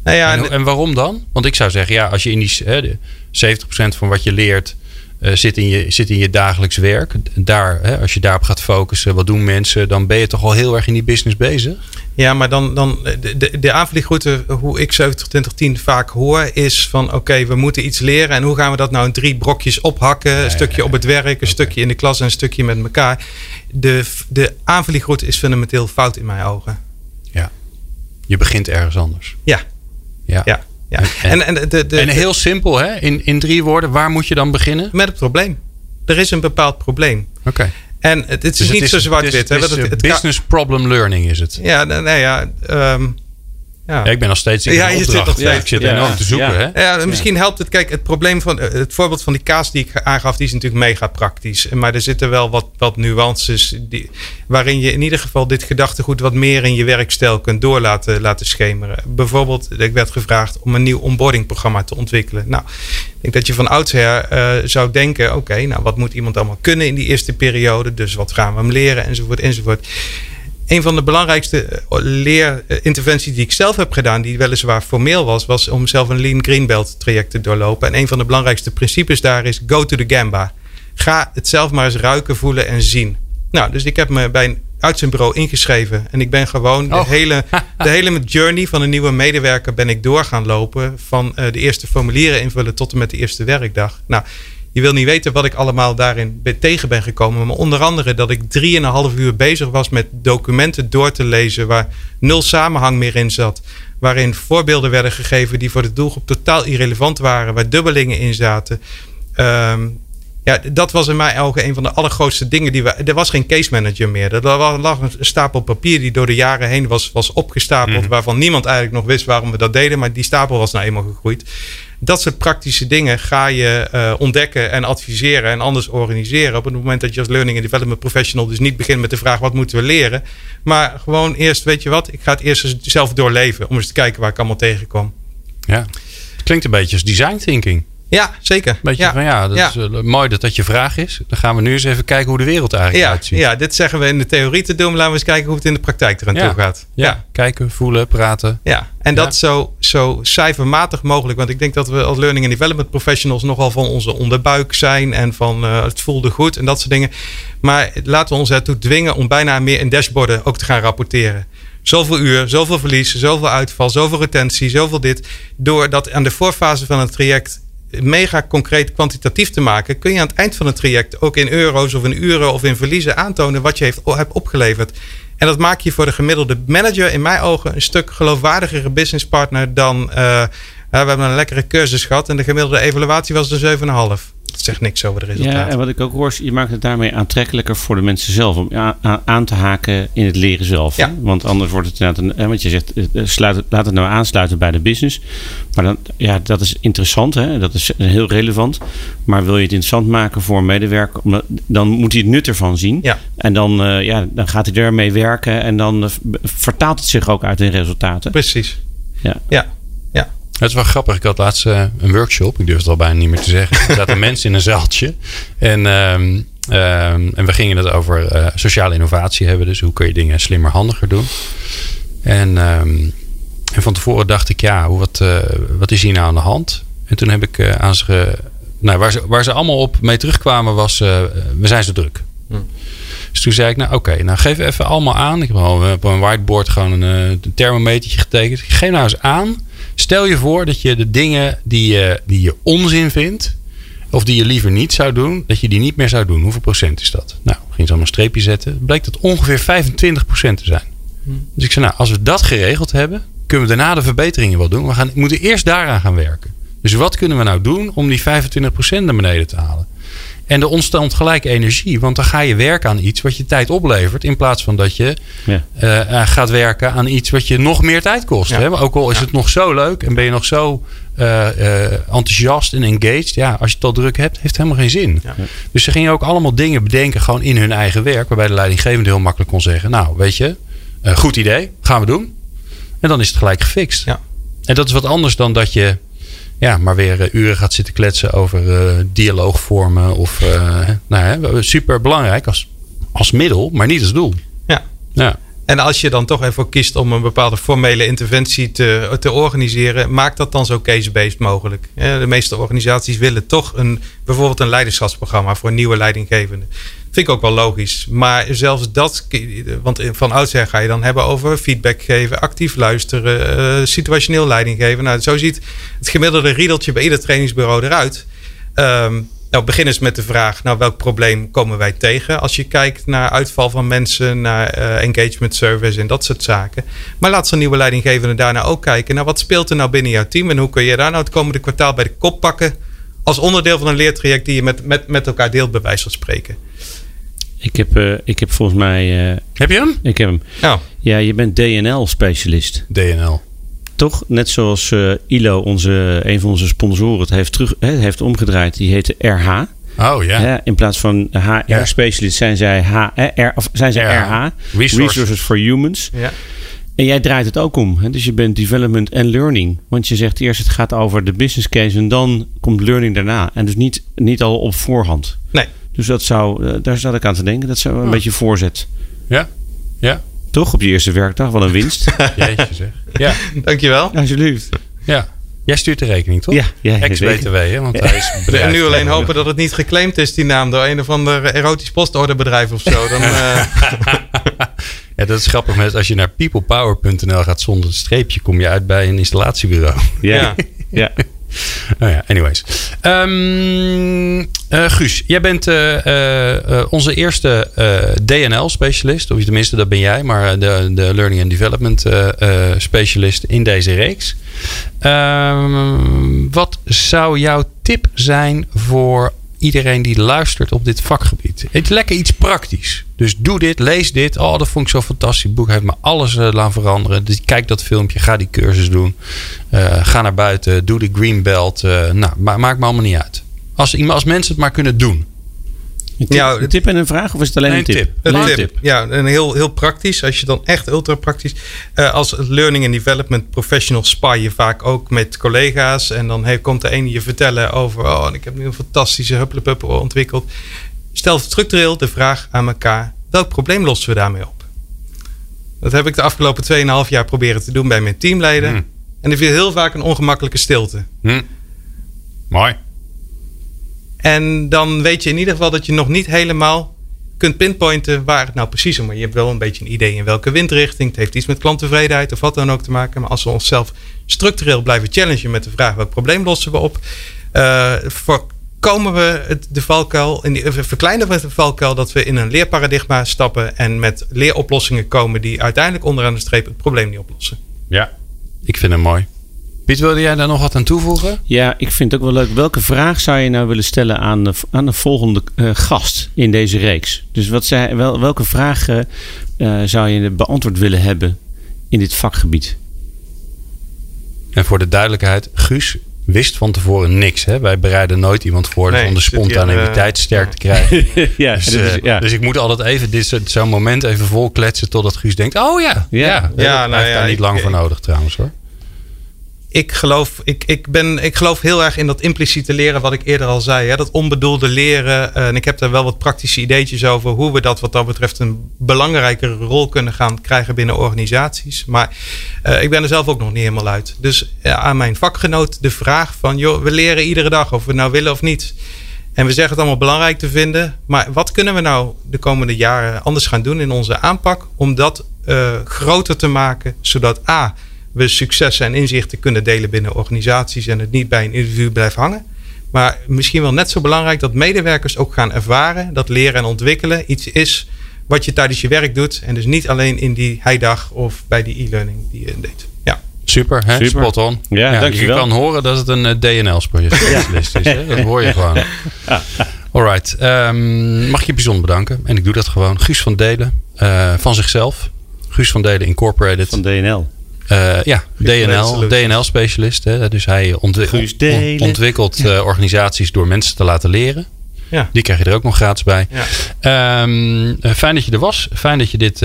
Nou ja, en, en, waarom dan? Want ik zou zeggen, ja, als je in die hè, de 70% van wat je leert uh, zit, in je, zit in je dagelijks werk. Daar, hè, als je daarop gaat focussen, wat doen mensen, dan ben je toch al heel erg in die business bezig. Ja, maar dan, dan de, de, de aanvliegroute, hoe ik 70 vaak hoor, is van oké, we moeten iets leren. En hoe gaan we dat nou in drie brokjes ophakken? een stukje op het werk, een stukje in de klas en een stukje met elkaar. De, de aanvliegroute is fundamenteel fout in mijn ogen. Je begint ergens anders. Ja, ja. ja. ja. En, en, de, de, en heel simpel, hè? In, in drie woorden, waar moet je dan beginnen? Met het probleem. Er is een bepaald probleem. Oké. En het, is dus niet zo zwart-wit. Het, het, het, business problem learning is het. Ja, nee, nee ja. Um, ja. ik ben nog steeds in ja, je zit nog steeds. Ik zit enorm te zoeken. Hè? Ja, misschien helpt het. Kijk, het probleem van eh, het voorbeeld van die kaas die ik aangaf, die is natuurlijk mega praktisch. Maar er zitten wel wat, wat nuances die, waarin je in ieder geval dit gedachtegoed wat meer in je werkstijl kunt door laten, laten schemeren. Bijvoorbeeld, ik werd gevraagd om een nieuw onboardingprogramma te ontwikkelen. Nou, ik denk dat je van oudsher uh, zou denken: oké, nou wat moet iemand allemaal kunnen in die eerste periode? Dus wat gaan we hem leren? Enzovoort, enzovoort een van de belangrijkste eh, leerinterventies die ik zelf heb gedaan, die weliswaar formeel was, was om zelf een Lean Greenbelt traject te doorlopen. En een van de belangrijkste principes daar is go to the gamba. Ga het zelf maar eens ruiken, voelen en zien. Nou, dus ik heb me bij een uitzendbureau ingeschreven. En ik ben gewoon de, hele, de hele journey van een nieuwe medewerker ben ik door gaan lopen. Van uh, de eerste formulieren invullen tot en met de eerste werkdag. Nou, je wil niet weten wat ik allemaal daarin tegen ben gekomen. Maar onder andere dat ik drieënhalf uur bezig was met documenten door te lezen waar nul samenhang meer in zat. Waarin voorbeelden werden gegeven die voor de doelgroep totaal irrelevant waren. Waar dubbelingen in zaten. Ehm, ja, dat was in mijn ogen een van de allergrootste dingen die we. Er was geen case manager meer. Er lag een stapel papier die door de jaren heen was, was opgestapeld. Mhm. Waarvan niemand eigenlijk nog wist waarom we dat deden. Maar die stapel was nou eenmaal gegroeid. Dat soort praktische dingen ga je uh, ontdekken en adviseren en anders organiseren. Op het moment dat je als learning and development professional dus niet begint met de vraag wat moeten we leren. Maar gewoon eerst, weet je wat, ik ga het eerst zelf doorleven om eens te kijken waar ik allemaal tegenkom. Ja, klinkt een beetje als design thinking. Ja, zeker. Beetje ja. van ja, dat is uh, mooi dat dat je vraag is. Dan gaan we nu eens even kijken hoe de wereld eigenlijk ja, uitziet. Ja, dit zeggen we in de theorie te doen. Maar laten we eens kijken hoe het in de praktijk eraan toe gaat. Ja. kijken, voelen, praten. Ja, en dat zo, zo cijfermatig mogelijk. Want ik denk dat we als learning and development professionals nogal van onze onderbuik zijn. En van uh, het voelde goed en dat soort dingen. Maar laten we ons ertoe dwingen om bijna meer in dashboarden ook te gaan rapporteren zoveel uur, zoveel verlies, zoveel uitval, zoveel retentie, zoveel dit. Door dat aan de voorfase van het traject mega concreet kwantitatief te maken, kun je aan het eind van het traject ook in euro's of in uren of in verliezen aantonen wat je hebt opgeleverd. En dat maakt je voor de gemiddelde manager in mijn ogen een stuk geloofwaardigere businesspartner dan. Uh, we hebben een lekkere cursus gehad en de gemiddelde evaluatie was dus 7,5 dat zegt niks over de resultaten. Ja, en wat ik ook hoor, je maakt het daarmee aantrekkelijker voor de mensen zelf om aan te haken in het leren zelf. Ja. Want anders wordt het inderdaad, een, want je zegt, eh, eh, sluit, laat het nou aansluiten bij de business. Maar dan, ja, dat is interessant, hè? dat is heel relevant. Maar wil je het interessant maken voor een medewerker, dan moet hij het nut ervan zien. Ja. En dan, uh, ja, dan gaat hij ermee werken en dan vertaalt het zich ook uit in resultaten. Precies. Ja. ja. Het is wel grappig. Ik had laatst uh, een workshop. Ik durf het al bijna niet meer te zeggen. Er zaten mensen in een zaaltje. En, um, en we gingen het over uh, sociale innovatie hebben. Dus hoe kun je dingen slimmer, handiger doen. En, um, en van tevoren dacht ik, ja, wat, uh, wat is hier nou aan de hand? En toen heb ik aan ze... Nou, waar, ze, waar ze allemaal op mee terugkwamen was... we zijn zo druk. Hm. Dus toen zei ik, nou oké, nou geef even allemaal aan. Ik heb op een whiteboard gewoon een, een thermometertje getekend. Geef nou eens aan Stel je voor dat je de dingen die je, die je onzin vindt, of die je liever niet zou doen, dat je die niet meer zou doen. Hoeveel procent is dat? Nou, ging ze allemaal een streepje zetten. Bleek dat ongeveer 25 procent te zijn. Hmm. Dus ik zei, nou, als we dat geregeld hebben, kunnen we daarna de verbeteringen wel doen. We, gaan, moeten eerst daaraan gaan werken. Dus wat kunnen we nou doen om die 25 procent naar beneden te halen? En er ontstaat gelijk energie. Want dan ga je werken aan iets wat je tijd oplevert. In plaats van dat je Ja. eh, eh, gaat werken aan iets wat je nog meer tijd kost. Ja. Hè? Maar Ook al is het nog zo leuk en ben je nog zo eh, eh, enthousiast en engaged. Ja, als je het al druk hebt, heeft het helemaal geen zin. Ja. Dus ze gingen ook allemaal dingen bedenken gewoon in hun eigen werk. Waarbij de leidinggevende heel makkelijk kon zeggen. Nou, weet je, eh, goed idee, gaan we doen. En dan is het gelijk gefixt. Ja. En dat is wat anders dan dat je ja, maar weer eh, uren gaat zitten kletsen over eh, dialoogvormen. Of eh, nou, hè, super belangrijk als, als middel, maar niet als doel. Ja. Ja. En als je dan toch even kiest om een bepaalde formele interventie te, te organiseren, maak dat dan zo case-based mogelijk. De meeste organisaties willen toch een, bijvoorbeeld een leiderschapsprogramma voor nieuwe leidinggevende. Vind ik ook wel logisch. Maar zelfs dat, want van oudsher ga je dan hebben over feedback geven, actief luisteren, eh, situationeel leiding geven. Nou, zo ziet het gemiddelde riedeltje bij ieder trainingsbureau eruit. Ehm, nou, begin eens met de vraag, nou, welk probleem komen wij tegen als je kijkt naar uitval van mensen, naar eh, engagement service en dat soort zaken. Maar laat zo'n nieuwe leidinggevende daarna ook kijken naar wat speelt er nou binnen jouw team en hoe kun je daar nou het komende kwartaal bij de kop pakken als onderdeel van een leertraject die je met, met, met elkaar deelt, bij wijze van spreken. Ik heb, eh, ik heb volgens mij... eh, Heb je hem? ik heb hem. Nou, Ja, je bent DNL-specialist. DNL. Toch? Net zoals eh, ILO, onze, een van onze sponsoren, het heeft, terug, hè, heeft omgedraaid. Die heette RH. Oh ja. In plaats van HR-specialist zijn zij, H, eh, R, of zijn zij RH. RH. Resources. for Humans. ja. En jij draait het ook om. Hè? Dus je bent development en learning. Want je zegt eerst het gaat over de business case en dan komt learning daarna. En dus niet, niet al op voorhand. Nee. Dus dat zou, eh, daar zat ik aan te denken. Dat zou een Oh. beetje voorzet. Ja. Ja. Toch op je eerste werkdag, wel een winst. Jeetje zeg. Ja. Dankjewel. Alsjeblieft. Ja. Jij stuurt de rekening, toch? Ja, ja, Ex-BTW, hè? Want hij is bedrijf. En nu alleen hopen dat het niet geclaimd is, die naam, door een of ander erotisch postorderbedrijf of zo. Dan, eh, Ja, dat is grappig. Met als je naar peoplepower.nl gaat zonder streepje, kom je uit bij een installatiebureau. Ja. Ja. Nou ja, anyways. Eh, Guus, jij bent eh, eh, onze eerste DNL-specialist. Of tenminste, dat ben jij. Maar de, de Learning and Development specialist in deze reeks. Ehm, wat zou jouw tip zijn voor iedereen die luistert op dit vakgebied? Het is lekker iets praktisch. Dus doe dit, lees dit. Oh, dat vond ik zo fantastisch. Het boek heeft me alles eh, laten veranderen. Dus kijk dat filmpje, ga die cursus doen. Eh, ga naar buiten, doe de green belt. eh, nou, ma- maakt me allemaal niet uit. Als, als mensen het maar kunnen doen. Een tip, Ja, een tip en een vraag? Of is het alleen Nee, een tip? een tip. Een Alleen tip. Ja, en heel, heel praktisch. Als je dan echt ultra praktisch. eh, als learning and development professional spar je vaak ook met collega's. En dan heeft, komt de ene je vertellen over. Oh, ik heb nu een fantastische hupplepup ontwikkeld. Stel structureel de vraag aan elkaar: welk probleem lossen we daarmee op? Dat heb ik de afgelopen 2,5 jaar proberen te doen bij mijn teamleden. Hmm. En er viel heel vaak een ongemakkelijke stilte. Hm. Mooi. En dan weet je in ieder geval dat je nog niet helemaal kunt pinpointen waar het nou precies om gaat. Je hebt wel een beetje een idee in welke windrichting. Het heeft iets met klanttevredenheid of wat dan ook te maken. Maar als we onszelf structureel blijven challengen met de vraag welk probleem lossen we op, eh, voorkomen we het, de valkuil, in die, verkleinen we de valkuil dat we in een leerparadigma stappen en met leeroplossingen komen die uiteindelijk onderaan de streep het probleem niet oplossen. Ja, ik vind hem mooi. Piet, wilde jij daar nog wat aan toevoegen? Ja, ik vind het ook wel leuk. Welke vraag zou je nou willen stellen aan de, aan de volgende eh, gast in deze reeks? Dus wat zij, wel, welke vraag eh, zou je beantwoord willen hebben in dit vakgebied? En voor de duidelijkheid, Guus wist van tevoren niks. Hè? Wij bereiden nooit iemand voor Nee, om de hier, spontaniteit sterk te krijgen. ja, Dus, is- eh, ja. dus ik moet altijd even dit zo'n moment even vol kletsen totdat Guus denkt: oh ja, ja, Ja. ja, nou heeft ja, daar niet ik- lang voor nodig trouwens hoor. Ik geloof, ik, ik, ben, ik geloof heel erg in dat impliciete leren, wat ik eerder al zei. Hè? Dat onbedoelde leren. Eh, en ik heb daar wel wat praktische ideetjes over hoe we dat wat dat betreft een belangrijkere rol kunnen gaan krijgen binnen organisaties. Maar eh, ik ben er zelf ook nog niet helemaal uit. Dus eh, aan mijn vakgenoot de vraag van, joh, we leren iedere dag of we nou willen of niet. En we zeggen het allemaal belangrijk te vinden. Maar wat kunnen we nou de komende jaren anders gaan doen in onze aanpak om dat groter te maken, zodat A we successen en inzichten kunnen delen binnen organisaties en het niet bij een individu blijft hangen. Maar misschien wel net zo belangrijk dat medewerkers ook gaan ervaren dat leren en ontwikkelen iets is wat je tijdens je werk doet. En dus niet alleen in die heidag of bij die e-learning die je deed. Ja, Super, hè? Super. spot on. Ja, je dankjewel. kan horen dat het een DNL-specialist is. Hè? Dat hoor je gewoon. Alright. Ehm, mag ik je bijzonder bedanken? En ik doe dat gewoon. Guus van Delen. eh, van zichzelf. Guus van Delen Incorporated. Van DNL. Eh, ja, DNL. DNL-specialist. Dus hij on- ontwikkelt eh, organisaties door mensen te laten leren. Ja. Die krijg je er ook nog gratis bij. Ja. Ehm, eh, fijn dat je er was. Fijn dat je dit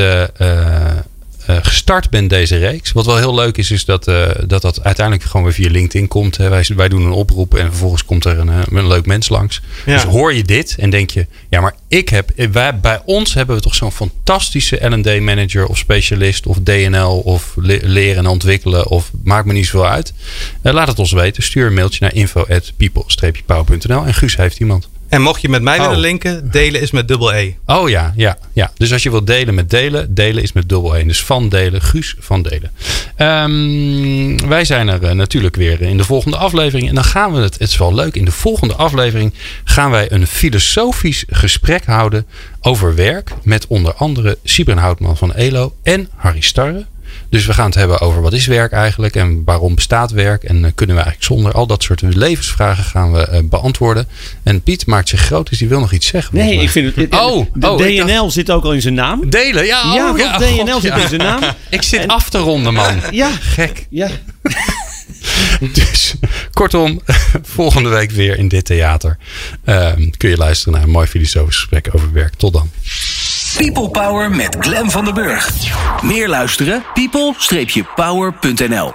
gestart bent, deze reeks. Wat wel heel leuk is, is dat eh, dat, dat uiteindelijk gewoon weer via LinkedIn komt. Hè. Wij, wij doen een oproep en vervolgens komt er een, eh, een leuk mens langs. Ja. Dus hoor je dit en denk je, ja, maar ik heb, wij, bij ons hebben we toch zo'n fantastische L&D manager of specialist of DNL of le- leren en ontwikkelen of maakt me niet zoveel uit. Eh, laat het ons weten. Stuur een mailtje naar info@people-power.nl en Guus heeft iemand. En mocht je met mij Oh. willen linken, delen is met dubbel E. Oh ja, ja, ja. Dus als je wilt delen met delen, delen is met dubbel 1. Dus van delen, Guus van delen. Ehm, wij zijn er eh, natuurlijk weer in de volgende aflevering. En dan gaan we het, het is wel leuk, in de volgende aflevering gaan wij een filosofisch gesprek houden over werk. Met onder andere Sibren Houtman van ELO en Harry Starre. Dus we gaan het hebben over wat is werk eigenlijk en waarom bestaat werk en eh, kunnen we eigenlijk zonder al dat soort levensvragen gaan we eh, beantwoorden. En Piet maakt zich groot, dus die wil nog iets zeggen. Nee, ik vind het. Oh, de oh, DNL zit ook al in zijn naam. Delen, ja. Oh, ja, DNL God, zit ja. in zijn naam. Ik zit af te ronden, man. Ja, Gek. ja. Dus kortom, volgende week weer in dit theater. Ehm, kun je luisteren naar een mooi filosofisch gesprek over werk. Tot dan. People Power met Glen van den Burg. Meer luisteren? people-power.nl